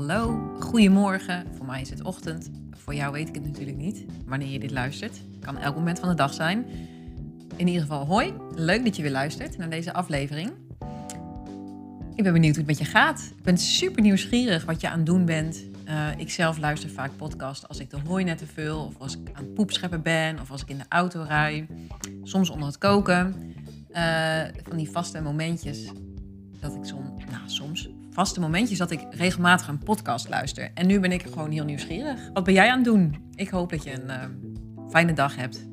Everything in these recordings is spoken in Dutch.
Hallo, goedemorgen. Voor mij is het ochtend. Voor jou weet ik het natuurlijk niet. Wanneer je dit luistert, kan elk moment van de dag zijn. In ieder geval, hoi. Leuk dat je weer luistert naar deze aflevering. Ik ben benieuwd hoe het met je gaat. Ik ben super nieuwsgierig wat je aan het doen bent. Uh, ik zelf luister vaak podcast als ik de hooinetten vul, of als ik aan het poepscheppen ben, of als ik in de auto rij. Soms onder het koken. Uh, van die vaste momentjes dat ik nou soms, vaste momentjes dat ik regelmatig een podcast luister. En nu ben ik gewoon heel nieuwsgierig. Wat ben jij aan het doen? Ik hoop dat je een uh, fijne dag hebt.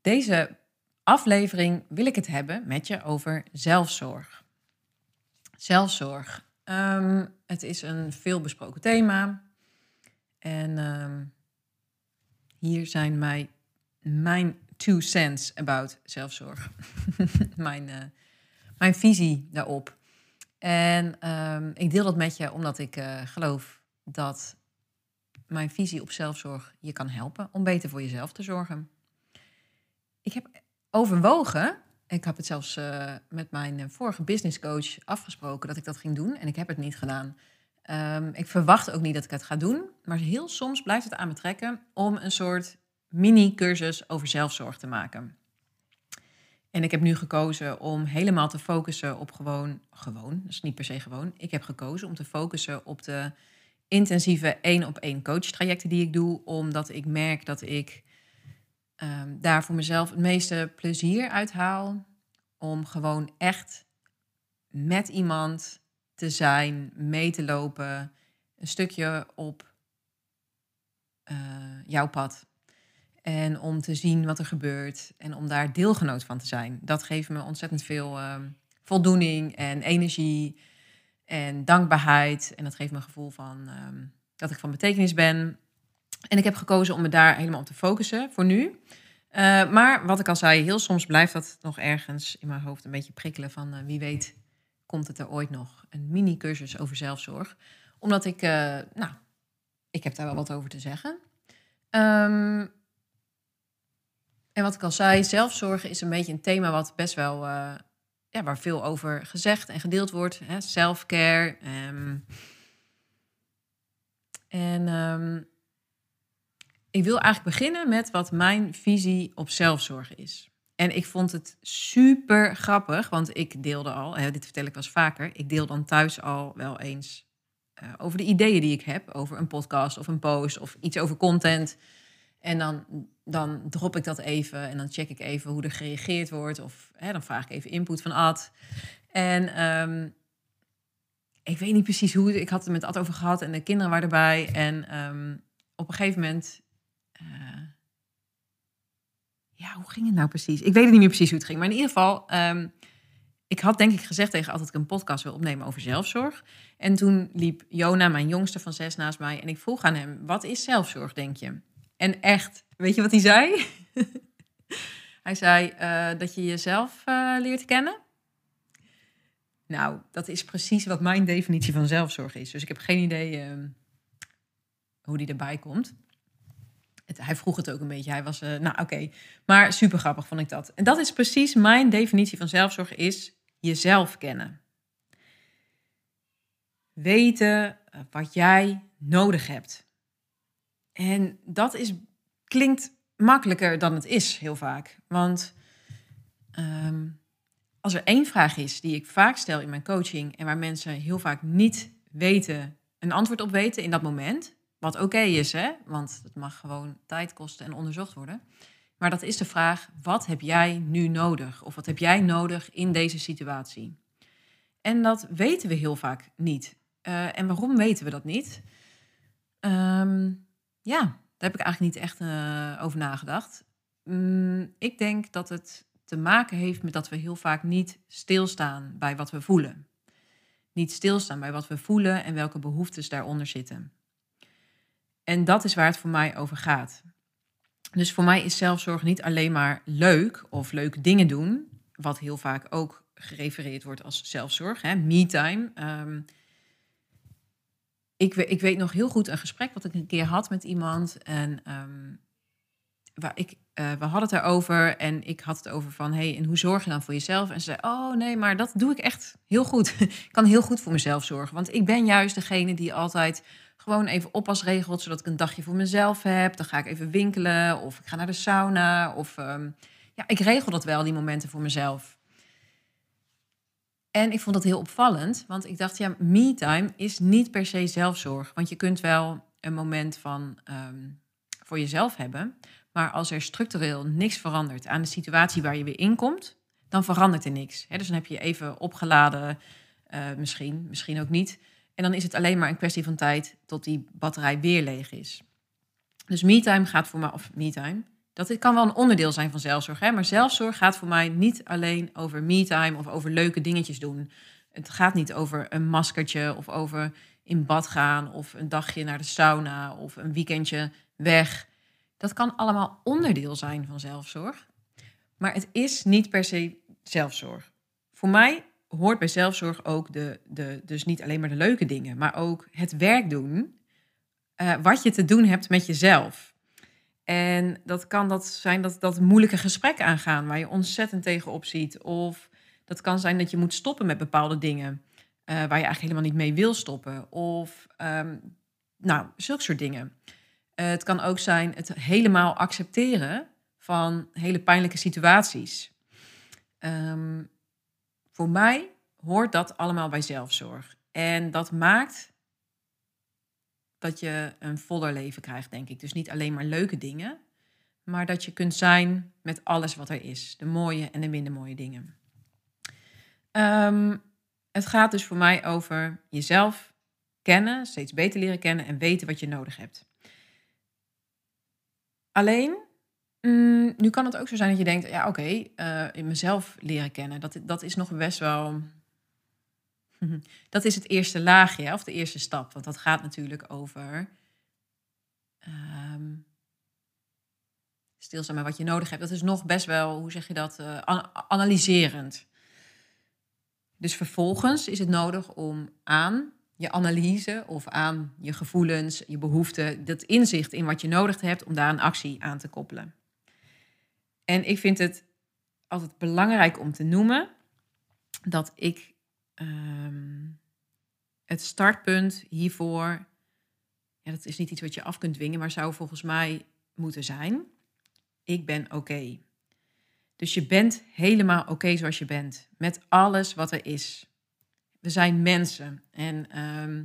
Deze aflevering wil ik het hebben met je over zelfzorg. Zelfzorg. Um, het is een veelbesproken thema. En um, hier zijn mij, mijn two cents about zelfzorg. mijn, uh, mijn visie daarop. En um, ik deel dat met je omdat ik uh, geloof dat mijn visie op zelfzorg je kan helpen om beter voor jezelf te zorgen. Ik heb overwogen, ik heb het zelfs uh, met mijn vorige business coach afgesproken dat ik dat ging doen en ik heb het niet gedaan. Um, ik verwacht ook niet dat ik het ga doen, maar heel soms blijft het aan me trekken om een soort mini-cursus over zelfzorg te maken. En ik heb nu gekozen om helemaal te focussen op gewoon, gewoon, dat is niet per se gewoon. Ik heb gekozen om te focussen op de intensieve één op één coach trajecten die ik doe, omdat ik merk dat ik um, daar voor mezelf het meeste plezier uit haal. Om gewoon echt met iemand te zijn, mee te lopen, een stukje op uh, jouw pad. En om te zien wat er gebeurt en om daar deelgenoot van te zijn. Dat geeft me ontzettend veel uh, voldoening en energie en dankbaarheid. En dat geeft me een gevoel van uh, dat ik van betekenis ben. En ik heb gekozen om me daar helemaal op te focussen voor nu. Uh, maar wat ik al zei, heel soms blijft dat nog ergens in mijn hoofd een beetje prikkelen van uh, wie weet komt het er ooit nog een mini-cursus over zelfzorg. Omdat ik, uh, nou, ik heb daar wel wat over te zeggen. Um, en wat ik al zei, zelfzorgen is een beetje een thema wat best wel, uh, ja, waar veel over gezegd en gedeeld wordt. Self-care. Um, en um, ik wil eigenlijk beginnen met wat mijn visie op zelfzorg is. En ik vond het super grappig, want ik deelde al, hè, dit vertel ik wel eens vaker, ik deel dan thuis al wel eens uh, over de ideeën die ik heb, over een podcast of een post of iets over content. En dan, dan drop ik dat even en dan check ik even hoe er gereageerd wordt. Of hè, dan vraag ik even input van Ad. En um, ik weet niet precies hoe. Ik had het met Ad over gehad en de kinderen waren erbij. En um, op een gegeven moment. Uh, ja, hoe ging het nou precies? Ik weet het niet meer precies hoe het ging. Maar in ieder geval. Um, ik had denk ik gezegd tegen altijd dat ik een podcast wil opnemen over zelfzorg. En toen liep Jona, mijn jongste van zes, naast mij. En ik vroeg aan hem: wat is zelfzorg, denk je? En echt, weet je wat hij zei? hij zei uh, dat je jezelf uh, leert kennen. Nou, dat is precies wat mijn definitie van zelfzorg is. Dus ik heb geen idee uh, hoe die erbij komt. Hij vroeg het ook een beetje. Hij was, uh, nou oké, maar super grappig vond ik dat. En dat is precies mijn definitie van zelfzorg is jezelf kennen. Weten wat jij nodig hebt. En dat is, klinkt makkelijker dan het is, heel vaak. Want um, als er één vraag is die ik vaak stel in mijn coaching en waar mensen heel vaak niet weten, een antwoord op weten in dat moment, wat oké is, hè? want het mag gewoon tijd kosten en onderzocht worden. Maar dat is de vraag: wat heb jij nu nodig? Of wat heb jij nodig in deze situatie? En dat weten we heel vaak niet. Uh, en waarom weten we dat niet? Um, ja, daar heb ik eigenlijk niet echt uh, over nagedacht. Mm, ik denk dat het te maken heeft met dat we heel vaak niet stilstaan bij wat we voelen. Niet stilstaan bij wat we voelen en welke behoeftes daaronder zitten. En dat is waar het voor mij over gaat. Dus voor mij is zelfzorg niet alleen maar leuk of leuke dingen doen, wat heel vaak ook gerefereerd wordt als zelfzorg, me-time. Um, ik, ik, weet nog heel goed een gesprek wat ik een keer had met iemand. En um, waar ik eh, we hadden het erover en ik had het over van... hey, en hoe zorg je dan voor jezelf? En ze zei, oh nee, maar dat doe ik echt heel goed. ik kan heel goed voor mezelf zorgen. Want ik ben juist degene die altijd gewoon even oppas regelt... zodat ik een dagje voor mezelf heb. Dan ga ik even winkelen of ik ga naar de sauna. Of ehm, ja, ik regel dat wel, die momenten voor mezelf. En ik vond dat heel opvallend, want ik dacht, ja, me-time is niet per se zelfzorg. Want je kunt wel een moment van ehm, voor jezelf hebben. Maar als er structureel niks verandert aan de situatie waar je weer in komt, dan verandert er niks. dus dan heb je even opgeladen, uh, misschien, misschien ook niet. En dan is het alleen maar een kwestie van tijd tot die batterij weer leeg is. Dus me-time gaat voor mij, of me-time, dat kan wel een onderdeel zijn van zelfzorg. Hè? Maar zelfzorg gaat voor mij niet alleen over me-time of over leuke dingetjes doen. Het gaat niet over een maskertje of over in bad gaan of een dagje naar de sauna of een weekendje weg. Dat kan allemaal onderdeel zijn van zelfzorg. Maar het is niet per se zelfzorg. Voor mij hoort bij zelfzorg ook de, de, dus niet alleen maar de leuke dingen, maar ook het werk doen. Uh, wat je te doen hebt met jezelf. En dat kan dat zijn dat, dat moeilijke gesprekken aangaan waar je ontzettend tegenop ziet. Of dat kan zijn dat je moet stoppen met bepaalde dingen uh, waar je eigenlijk helemaal niet mee wil stoppen. Of um, nou, zulke soort dingen. Uh, het kan ook zijn het helemaal accepteren van hele pijnlijke situaties. Um, voor mij hoort dat allemaal bij zelfzorg. En dat maakt dat je een voller leven krijgt, denk ik. Dus niet alleen maar leuke dingen, maar dat je kunt zijn met alles wat er is. De mooie en de minder mooie dingen. Um, het gaat dus voor mij over jezelf kennen, steeds beter leren kennen en weten wat je nodig hebt. Alleen, mm, nu kan het ook zo zijn dat je denkt, ja oké, uh, in mezelf leren kennen, dat, dat is nog best wel Dat is het eerste laagje, of de eerste stap. Want dat gaat natuurlijk over um, stilstaan met wat je nodig hebt. Dat is nog best wel, hoe zeg je dat, uh, analyserend. Dus vervolgens is het nodig om aan je analyse of aan je gevoelens, je behoeften, dat inzicht in wat je nodig hebt, om daar een actie aan te koppelen. En ik vind het altijd belangrijk om te noemen dat ik Ehm, het startpunt hiervoor, ja, dat is niet iets wat je af kunt dwingen, maar zou volgens mij moeten zijn: ik ben oké. Dus je bent helemaal oké zoals je bent, met alles wat er is. We zijn mensen en ehm,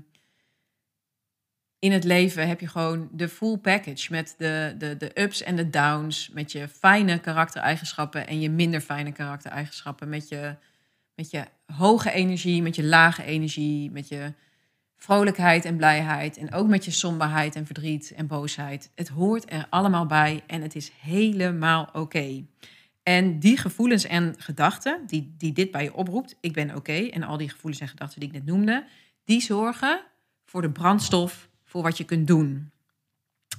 in het leven heb je gewoon de full package met de, de, de ups en de downs, met je fijne karaktereigenschappen en je minder fijne karaktereigenschappen, met je met je hoge energie, met je lage energie, met je vrolijkheid en blijheid en ook met je somberheid en verdriet en boosheid. Het hoort er allemaal bij en het is helemaal oké. En die gevoelens en gedachten die, die dit bij je oproept, ik ben oké, en al die gevoelens en gedachten die ik net noemde, die zorgen voor de brandstof voor wat je kunt doen.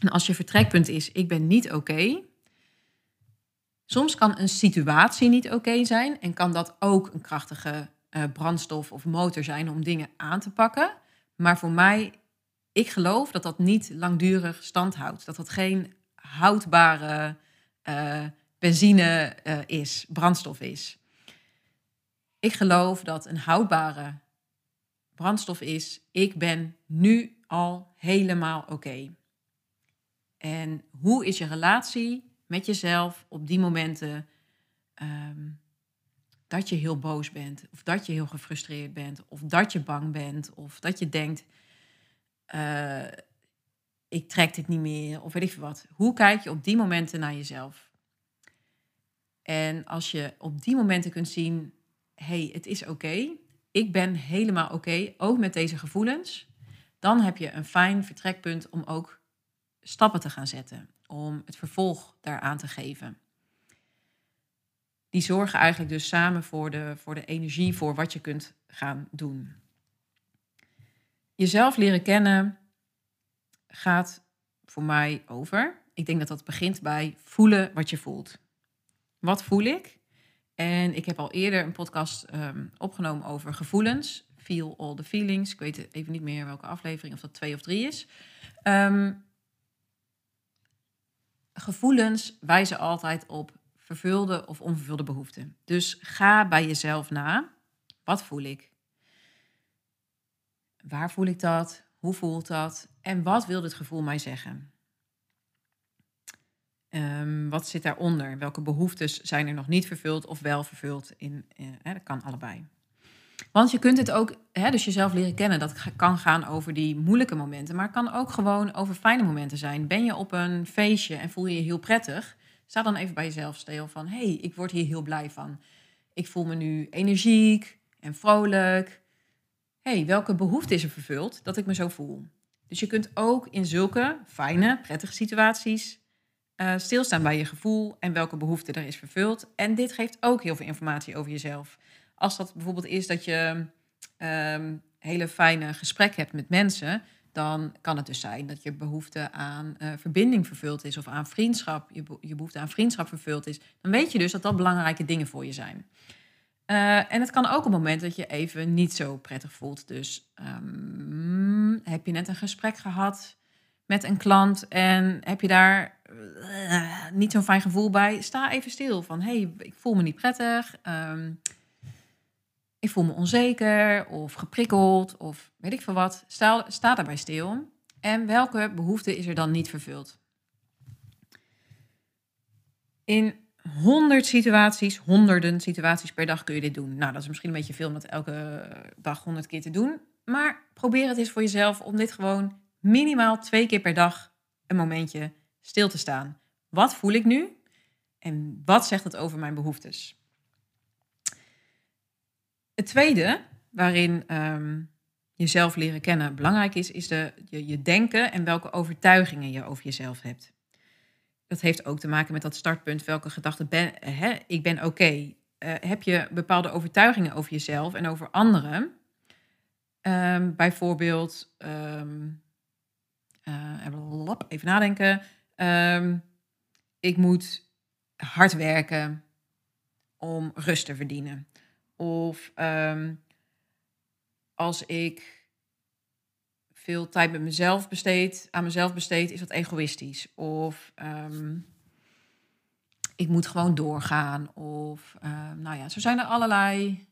En als je vertrekpunt is, ik ben niet oké, Soms kan een situatie niet oké zijn en kan dat ook een krachtige uh, brandstof of motor zijn om dingen aan te pakken. Maar voor mij, ik geloof dat dat niet langdurig stand houdt. Dat dat geen houdbare uh, benzine uh, is, brandstof is. Ik geloof dat een houdbare brandstof is, ik ben nu al helemaal oké. En hoe is je relatie met jezelf op die momenten ehm, dat je heel boos bent, of dat je heel gefrustreerd bent, of dat je bang bent, of dat je denkt, uh, ik trek dit niet meer, of weet ik veel wat. Hoe kijk je op die momenten naar jezelf? En als je op die momenten kunt zien, hey, het is oké, ik ben helemaal oké, ook met deze gevoelens, dan heb je een fijn vertrekpunt om ook stappen te gaan zetten om het vervolg daaraan te geven. Die zorgen eigenlijk dus samen voor de, voor de energie voor wat je kunt gaan doen. Jezelf leren kennen gaat voor mij over. Ik denk dat dat begint bij voelen wat je voelt. Wat voel ik? En ik heb al eerder een podcast um, opgenomen over gevoelens. Feel all the feelings. Ik weet even niet meer welke aflevering, of dat twee of drie is. Um, gevoelens wijzen altijd op vervulde of onvervulde behoeften. Dus ga bij jezelf na. Wat voel ik? Waar voel ik dat? Hoe voelt dat? En wat wil dit gevoel mij zeggen? Um, wat zit daaronder? Welke behoeftes zijn er nog niet vervuld of wel vervuld? In, uh, dat kan allebei. Want je kunt het ook, hè, dus jezelf leren kennen, dat kan gaan over die moeilijke momenten, maar het kan ook gewoon over fijne momenten zijn. Ben je op een feestje en voel je je heel prettig? Sta dan even bij jezelf stil van, hé, hey, ik word hier heel blij van. Ik voel me nu energiek en vrolijk. Hey, welke behoefte is er vervuld dat ik me zo voel? Dus je kunt ook in zulke fijne, prettige situaties uh, stilstaan bij je gevoel en welke behoefte er is vervuld. En dit geeft ook heel veel informatie over jezelf. Als dat bijvoorbeeld is dat je um, hele fijne gesprek hebt met mensen, dan kan het dus zijn dat je behoefte aan uh, verbinding vervuld is of aan vriendschap, je, behoefte aan vriendschap vervuld is. Dan weet je dus dat dat belangrijke dingen voor je zijn. Uh, en het kan ook een moment dat je even niet zo prettig voelt. Dus um, heb je net een gesprek gehad met een klant en heb je daar uh, niet zo'n fijn gevoel bij? Sta even stil van, hey, ik voel me niet prettig. Um, ik voel me onzeker of geprikkeld of weet ik veel wat. Sta, sta daarbij stil. En welke behoefte is er dan niet vervuld? In honderd situaties, honderden situaties per dag kun je dit doen. Nou, dat is misschien een beetje veel om dat elke dag honderd keer te doen. Maar probeer het eens voor jezelf om dit gewoon minimaal twee keer per dag een momentje stil te staan. Wat voel ik nu? En wat zegt het over mijn behoeftes? Het tweede, waarin um, jezelf leren kennen belangrijk is, is de, je, je denken en welke overtuigingen je over jezelf hebt. Dat heeft ook te maken met dat startpunt, welke gedachten ben hè, ik ben oké. Uh, heb je bepaalde overtuigingen over jezelf en over anderen? Um, bijvoorbeeld, um, uh, even nadenken. ik moet hard werken om rust te verdienen. Of um, als ik veel tijd met mezelf besteed, aan mezelf besteed, is dat egoïstisch. Of um, ik moet gewoon doorgaan. Of um, nou ja, zo zijn er allerlei.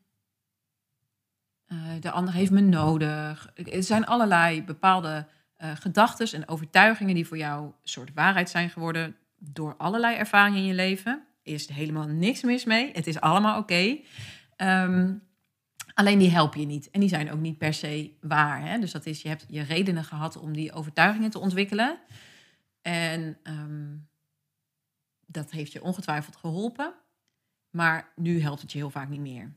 Uh, de ander heeft me nodig. Er zijn allerlei bepaalde uh, gedachten en overtuigingen die voor jou een soort waarheid zijn geworden door allerlei ervaringen in je leven. Er is helemaal niks mis mee. Het is allemaal oké. Um, alleen die helpen je niet. En die zijn ook niet per se waar. Hè? Dus dat is, je hebt je redenen gehad om die overtuigingen te ontwikkelen. En um, dat heeft je ongetwijfeld geholpen. Maar nu helpt het je heel vaak niet meer.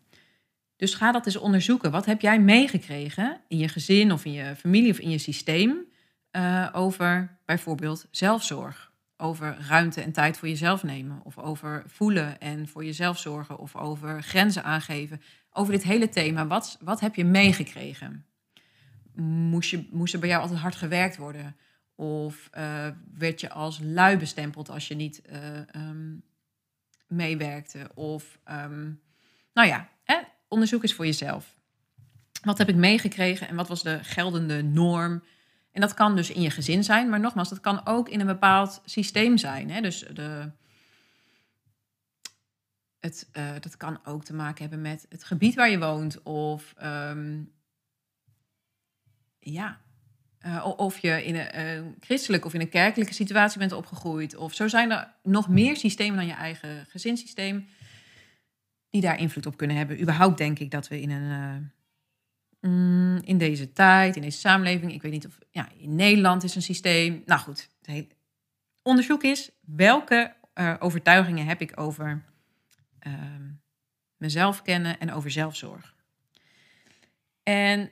Dus ga dat eens onderzoeken. Wat heb jij meegekregen in je gezin of in je familie of in je systeem uh, over bijvoorbeeld zelfzorg? Over ruimte en tijd voor jezelf nemen. Of over voelen en voor jezelf zorgen. Of over grenzen aangeven. Over dit hele thema. Wat, wat heb je meegekregen? Moest, je, moest er bij jou altijd hard gewerkt worden? Of uh, werd je als lui bestempeld als je niet uh, um, meewerkte? Of, um, nou ja, hè, onderzoek eens voor jezelf. Wat heb ik meegekregen en wat was de geldende norm? En dat kan dus in je gezin zijn, maar nogmaals, dat kan ook in een bepaald systeem zijn. Hè? Dus de, het, uh, dat kan ook te maken hebben met het gebied waar je woont, of um, ja, uh, of je in een uh, christelijke of in een kerkelijke situatie bent opgegroeid. Of zo zijn er nog meer systemen dan je eigen gezinssysteem die daar invloed op kunnen hebben. Überhaupt denk ik dat we in een Mm, in deze tijd, in deze samenleving. Ik weet niet of ja, in Nederland is een systeem. Nou goed, het hele onderzoek is welke uh, overtuigingen heb ik over uh, mezelf kennen en over zelfzorg. En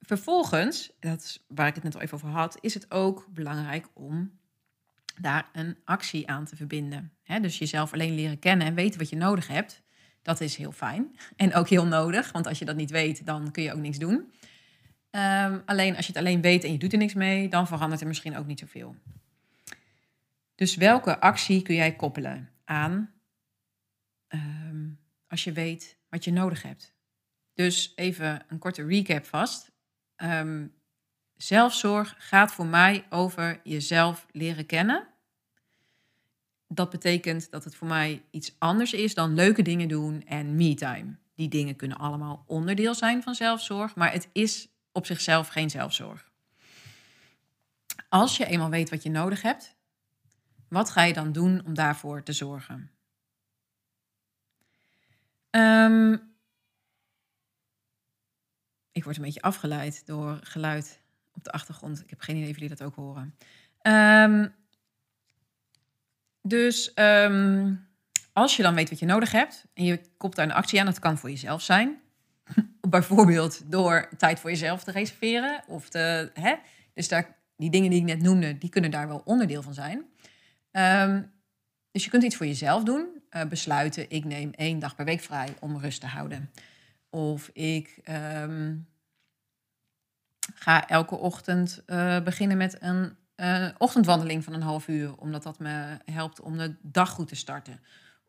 vervolgens, dat is waar ik het net al even over had, is het ook belangrijk om daar een actie aan te verbinden. dus jezelf alleen leren kennen en weten wat je nodig hebt. Dat is heel fijn en ook heel nodig, want als je dat niet weet, dan kun je ook niks doen. Um, alleen als je het alleen weet en je doet er niks mee, dan verandert er misschien ook niet zoveel. Dus welke actie kun jij koppelen aan um, als je weet wat je nodig hebt? Dus even een korte recap vast. Um, zelfzorg gaat voor mij over jezelf leren kennen dat betekent dat het voor mij iets anders is dan leuke dingen doen en me-time. Die dingen kunnen allemaal onderdeel zijn van zelfzorg, maar het is op zichzelf geen zelfzorg. Als je eenmaal weet wat je nodig hebt, wat ga je dan doen om daarvoor te zorgen? Ehm, ik word een beetje afgeleid door geluid op de achtergrond. Ik heb geen idee of jullie dat ook horen. Um, dus ehm, als je dan weet wat je nodig hebt en je kopt daar een actie aan, dat kan voor jezelf zijn. Bijvoorbeeld door tijd voor jezelf te reserveren. Of te, hè? Dus daar, die dingen die ik net noemde, die kunnen daar wel onderdeel van zijn. Ehm, dus je kunt iets voor jezelf doen. Uh, besluiten, ik neem één dag per week vrij om rust te houden. Of ik um, ga elke ochtend uh, beginnen met een uh, ochtendwandeling van een half uur, omdat dat me helpt om de dag goed te starten.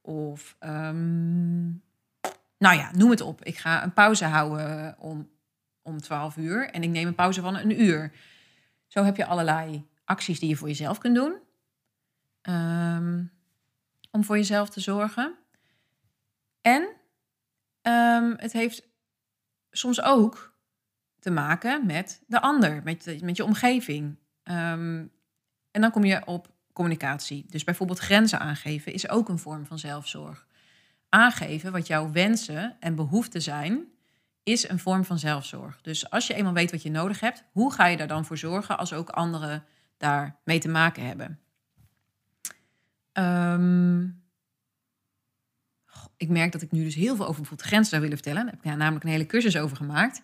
Of, um, nou ja, noem het op. Ik ga een pauze houden om, om 12 uur en ik neem een pauze van een uur. Zo heb je allerlei acties die je voor jezelf kunt doen. Um, om voor jezelf te zorgen. En um, het heeft soms ook te maken met de ander, met, met je omgeving. Um, en dan kom je op communicatie. Dus bijvoorbeeld grenzen aangeven is ook een vorm van zelfzorg. Aangeven wat jouw wensen en behoeften zijn, is een vorm van zelfzorg. Dus als je eenmaal weet wat je nodig hebt, hoe ga je daar dan voor zorgen als ook anderen daar mee te maken hebben? Um, ik merk dat ik nu dus heel veel over bijvoorbeeld grenzen zou willen vertellen. Daar heb ik namelijk een hele cursus over gemaakt.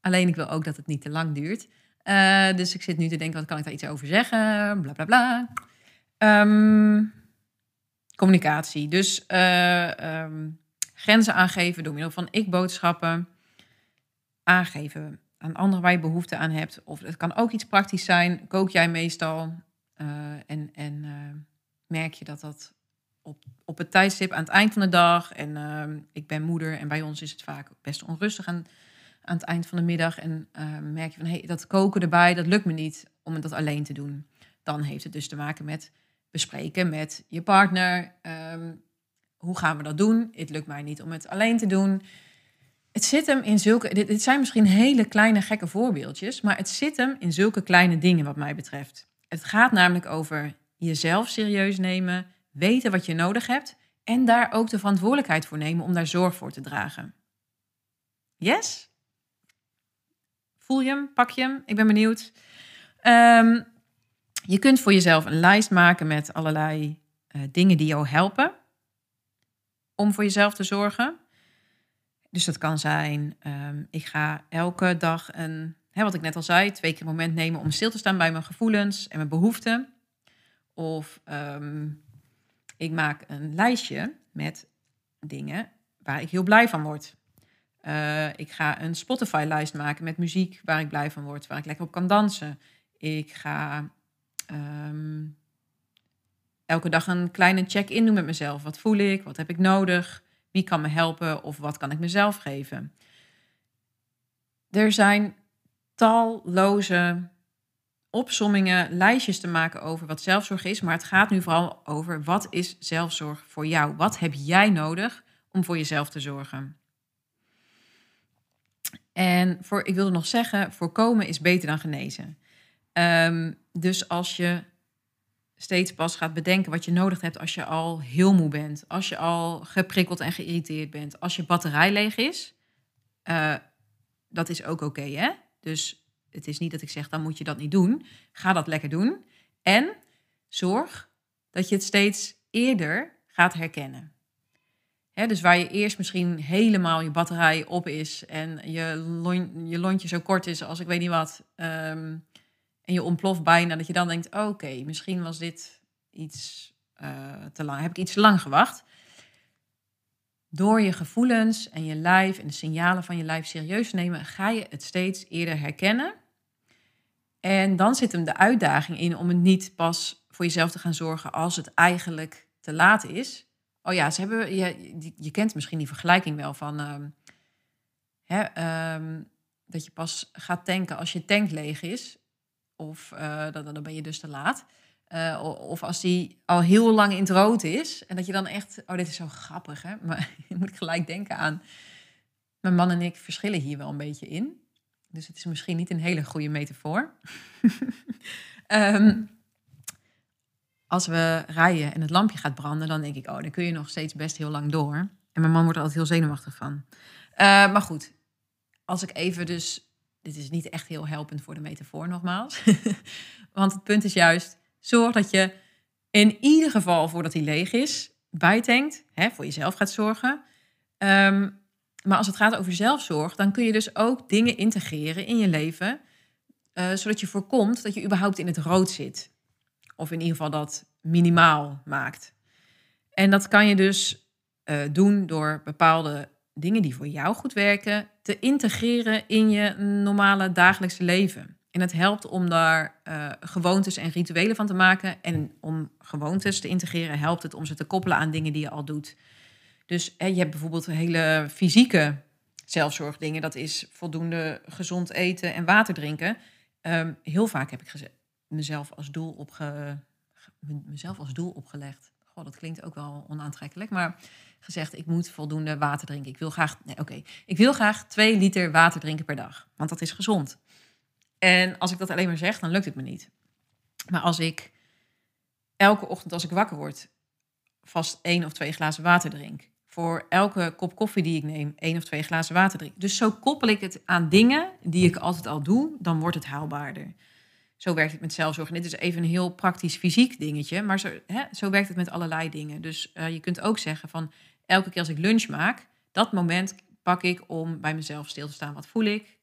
Alleen ik wil ook dat het niet te lang duurt. Uh, dus ik zit nu te denken, wat kan ik daar iets over zeggen? Bla bla bla. Um, communicatie. Dus uh, um, grenzen aangeven door middel van ik-boodschappen. Aangeven aan anderen waar je behoefte aan hebt. Of het kan ook iets praktisch zijn. Kook jij meestal? Uh, en en merk je dat dat op, op het tijdstip aan het eind van de dag. En ehm, ik ben moeder en bij ons is het vaak best onrustig aan aan het eind van de middag en uh, merk je van hey, dat koken erbij, dat lukt me niet om dat alleen te doen. Dan heeft het dus te maken met bespreken met je partner. Um, hoe gaan we dat doen? Het lukt mij niet om het alleen te doen. Het zit hem in zulke. Dit zijn misschien hele kleine gekke voorbeeldjes, maar het zit hem in zulke kleine dingen, wat mij betreft. Het gaat namelijk over jezelf serieus nemen, weten wat je nodig hebt en daar ook de verantwoordelijkheid voor nemen om daar zorg voor te dragen. Yes? Voel je hem? Pak je hem? Ik ben benieuwd. Um, je kunt voor jezelf een lijst maken met allerlei uh, dingen die jou helpen om voor jezelf te zorgen. Dus dat kan zijn, um, ik ga elke dag een, hè, wat ik net al zei, twee keer een moment nemen om stil te staan bij mijn gevoelens en mijn behoeften. Of um, ik maak een lijstje met dingen waar ik heel blij van word. Uh, ik ga een Spotify-lijst maken met muziek waar ik blij van word, waar ik lekker op kan dansen. Ik ga um, elke dag een kleine check-in doen met mezelf. Wat voel ik? Wat heb ik nodig? Wie kan me helpen? Of wat kan ik mezelf geven? Er zijn talloze opsommingen, lijstjes te maken over wat zelfzorg is. Maar het gaat nu vooral over wat is zelfzorg voor jou? Wat heb jij nodig om voor jezelf te zorgen? En voor, ik wilde nog zeggen, voorkomen is beter dan genezen. Um, dus als je steeds pas gaat bedenken wat je nodig hebt als je al heel moe bent, als je al geprikkeld en geïrriteerd bent, als je batterij leeg is, uh, dat is ook oké, hè? Dus het is niet dat ik zeg, dan moet je dat niet doen. Ga dat lekker doen. En zorg dat je het steeds eerder gaat herkennen dus waar je eerst misschien helemaal je batterij op is en je, je lontje zo kort is als ik weet niet wat. Um, en je ontploft bijna, dat je dan denkt: oké, misschien was dit iets uh, te lang. Heb ik iets te lang gewacht? Door je gevoelens en je lijf en de signalen van je lijf serieus te nemen, ga je het steeds eerder herkennen. En dan zit hem de uitdaging in om het niet pas voor jezelf te gaan zorgen als het eigenlijk te laat is. Oh ja, ze hebben, je, je kent misschien die vergelijking wel van um, hè, um, dat je pas gaat tanken als je tank leeg is. Of uh, dan, dan ben je dus te laat. Uh, of als die al heel lang in het rood is. En dat je dan echt, oh, dit is zo grappig, hè? Maar moet gelijk denken aan. Mijn man en ik verschillen hier wel een beetje in. Dus het is misschien niet een hele goede metafoor. um, als we rijden en het lampje gaat branden, dan denk ik, oh, dan kun je nog steeds best heel lang door. En mijn man wordt er altijd heel zenuwachtig van. Uh, maar goed, als ik even dus. Dit is niet echt heel helpend voor de metafoor, nogmaals. Want het punt is juist: zorg dat je in ieder geval voordat hij leeg is, bijtankt, hè, voor jezelf gaat zorgen. Um, maar als het gaat over zelfzorg, dan kun je dus ook dingen integreren in je leven, uh, zodat je voorkomt dat je überhaupt in het rood zit. Of in ieder geval dat minimaal maakt. En dat kan je dus uh, doen door bepaalde dingen die voor jou goed werken te integreren in je normale dagelijkse leven. En het helpt om daar uh, gewoontes en rituelen van te maken. En om gewoontes te integreren helpt het om ze te koppelen aan dingen die je al doet. Dus hè, je hebt bijvoorbeeld hele fysieke zelfzorgdingen. Dat is voldoende gezond eten en water drinken. Um, heel vaak heb ik mezelf als doel, opge, mezelf als doel opgelegd. Goh, dat klinkt ook wel onaantrekkelijk. Maar gezegd, ik moet voldoende water drinken. Ik wil graag, nee, oké, ik wil graag twee liter water drinken per dag. Want dat is gezond. En als ik dat alleen maar zeg, dan lukt het me niet. Maar als ik elke ochtend als ik wakker word, vast één of twee glazen water drink. Voor elke kop koffie die ik neem, één of twee glazen water drink. Dus zo koppel ik het aan dingen die ik altijd al doe, dan wordt het haalbaarder. Zo werkt het met zelfzorg. En dit is even een heel praktisch fysiek dingetje, maar zo, hè, zo werkt het met allerlei dingen. Dus uh, je kunt ook zeggen van elke keer als ik lunch maak, dat moment pak ik om bij mezelf stil te staan. Wat voel ik?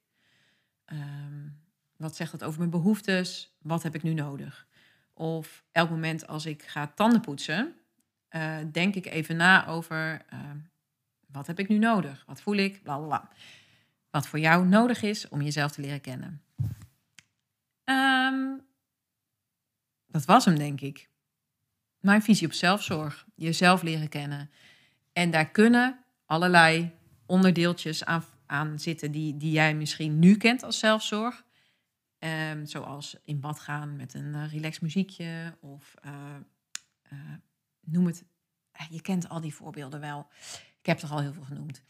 Um, wat zegt het over mijn behoeftes? Wat heb ik nu nodig? Of elk moment als ik ga tanden poetsen, uh, denk ik even na over uh, wat heb ik nu nodig? Wat voel ik? Bla, bla, bla. Wat voor jou nodig is om jezelf te leren kennen. Um, dat was hem, denk ik. Mijn visie op zelfzorg. Jezelf leren kennen. En daar kunnen allerlei onderdeeltjes aan, zitten die, die jij misschien nu kent als zelfzorg. Um, zoals in bad gaan met een uh, muziekje of uh, uh, noem het. Je kent al die voorbeelden wel. Ik heb er al heel veel genoemd.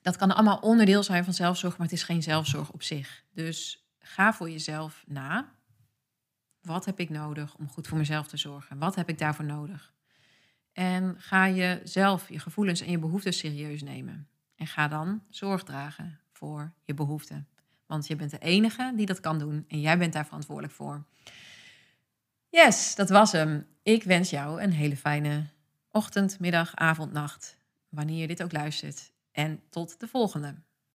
Dat kan allemaal onderdeel zijn van zelfzorg, maar het is geen zelfzorg op zich. Dus ga voor jezelf na. Wat heb ik nodig om goed voor mezelf te zorgen? Wat heb ik daarvoor nodig? En ga je zelf je gevoelens en je behoeften serieus nemen. En ga dan zorg dragen voor je behoeften. Want je bent de enige die dat kan doen en jij bent daar verantwoordelijk voor. Yes, dat was hem. Ik wens jou een hele fijne ochtend, middag, avond, nacht, wanneer je dit ook luistert. En tot de volgende.